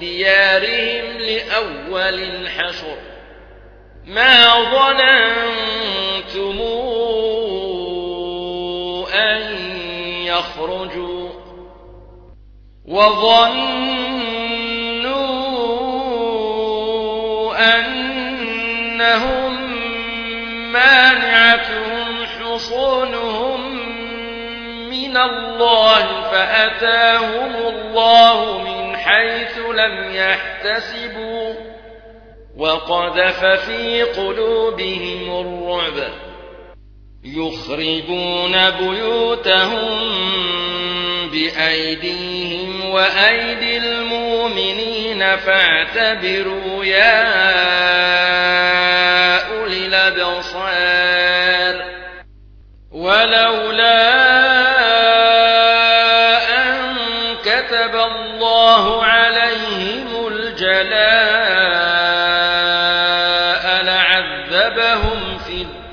ديارهم لأول الحشر. ما ظننتم أن يخرجوا وظنوا أنهم مانعتهم حصونهم من الله فأتاهم الله من حيث لم يحتسبوا وقذف في قلوبهم الرعب. يخربون بيوتهم بأيديهم وأيدي المؤمنين. فاعتبروا يا أولي الأبصار. ولولا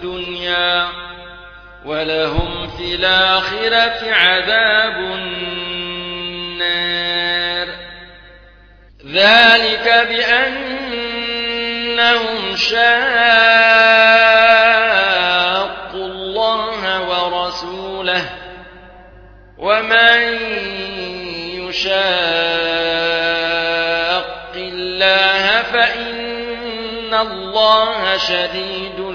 الدنيا ولهم في الآخرة عذاب النار. ذلك بأنهم شاقوا الله ورسوله ومن يشاق الله فإن الله شديد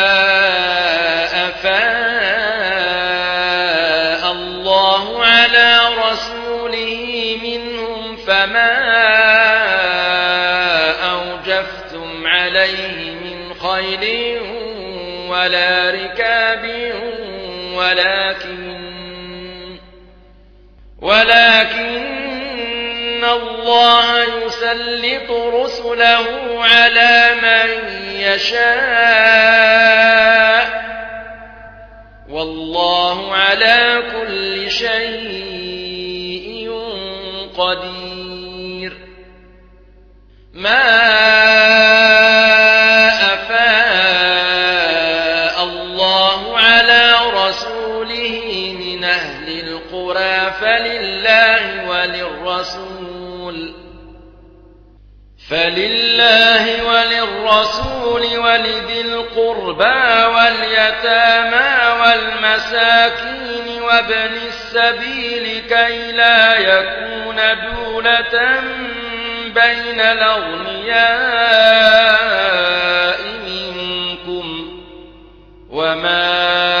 ولا ركاب ولكن ولكن الله يسلط رسله على من يشاء. والله على كل شيء قدير. ما فلله وللرسول ولذي القربى واليتامى والمساكين وابن السبيل كي لا يكون دولة بين الأغنياء منكم وما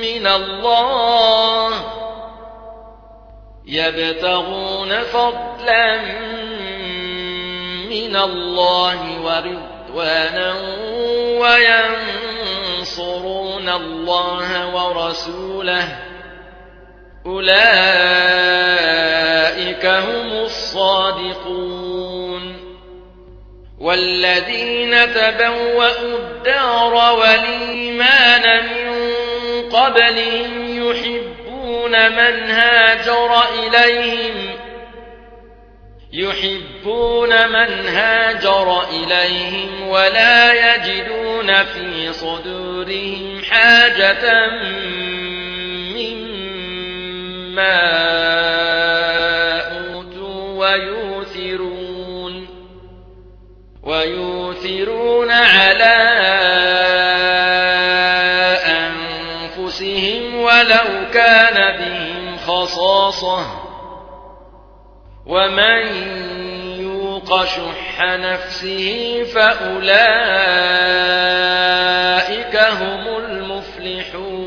من الله. يبتغون فضلا من الله ورضوانا وينصرون الله ورسوله. أولئك هم الصادقون. والذين تبوأوا الدار والإيمان من قبلهم يحبون من هاجر إليهم يحبون من هاجر إليهم ولا يجدون في صدورهم حاجة مما أوتوا ويوثرون ويوثرون على خصاصة ومن يوق شح نفسه فأولئك هم المفلحون.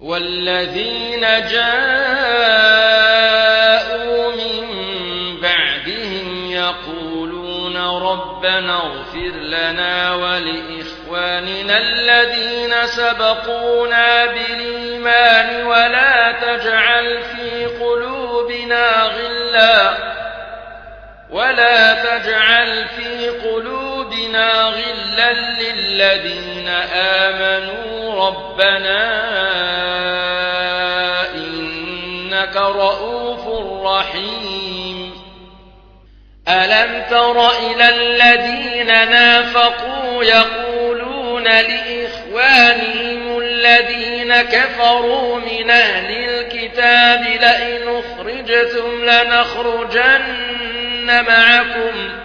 والذين جاءوا من بعدهم يقولون ربنا اغفر لنا ولإخواننا الذين سبقونا بالإيمان ولا تجعل في قلوبنا غلا ولا تجعل في قلوبنا غلا للذين آمنوا ربنا إنك رؤوف رحيم. ألم تر إلى الذين نافقوا يقولون لإخوانهم الذين كفروا من أهل الكتاب لئن أخرجتم لنخرجن معكم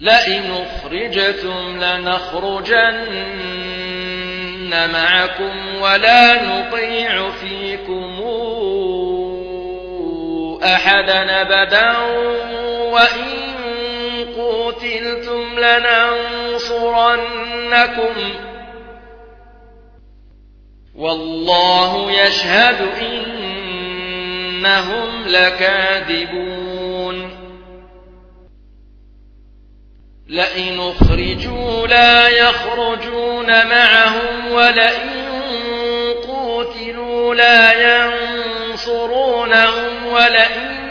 لئن أخرجتم لنخرجن معكم ولا نطيع فيكم أحدا أبدا وإن قتلتم لننصرنكم. والله يشهد إنهم لكاذبون. لئن أخرجوا لا يخرجون معهم ولئن قوتلوا لا ينصرونهم ولئن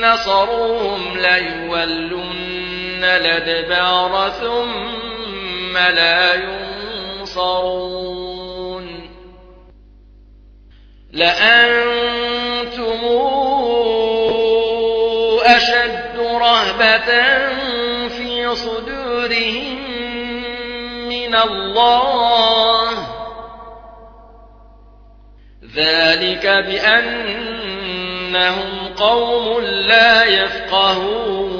نصروهم ليولن الادبار ثم لا ينصرون لأنتم أشد رهبة في صدورهم من الله ذلك بأنهم قوم لا يفقهون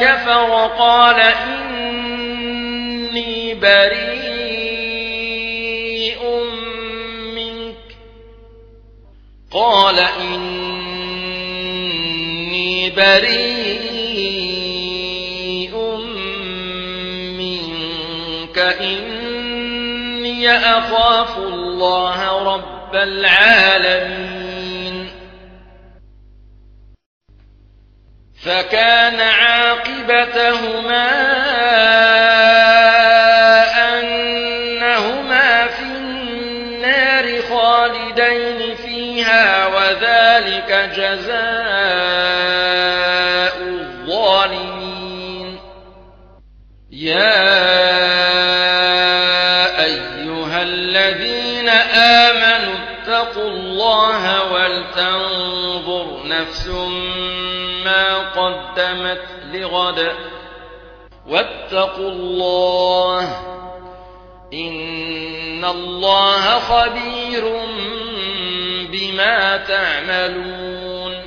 كفر قال إني بريء منك. قال إني بريء منك. إني أخاف الله رب العالمين. فكان عاقبتهما أنهما في النار خالدين فيها وذلك جزاء ولتنظر نفس ما قدمت لغد. واتقوا الله إن الله خبير بما تعملون.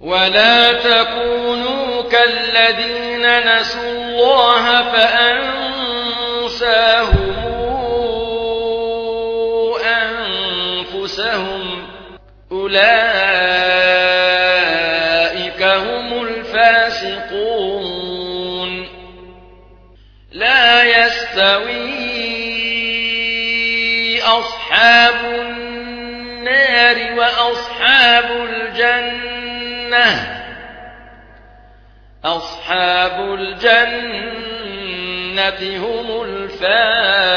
ولا تكونوا كالذين نسوا الله فأنساهم أولئك هم الفاسقون لا يستوي أصحاب النار وأصحاب الجنة أصحاب الجنة هم الفائزون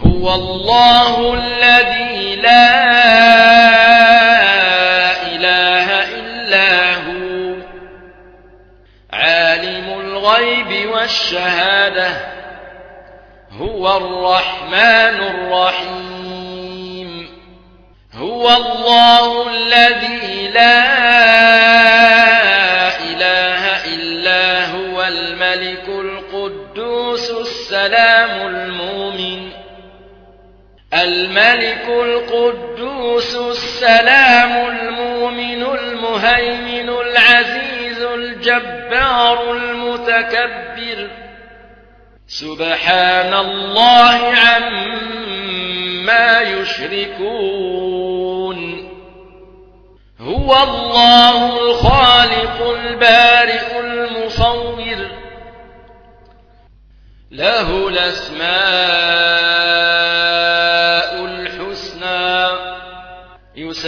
هو الله الذي لا إله إلا هو. عالم الغيب والشهادة. هو الرحمن الرحيم. هو الله الذي لا إله الملك القدوس السلام المؤمن المهيمن العزيز الجبار المتكبر. سبحان الله عما يشركون. هو الله الخالق البارئ المصور. له الأسماء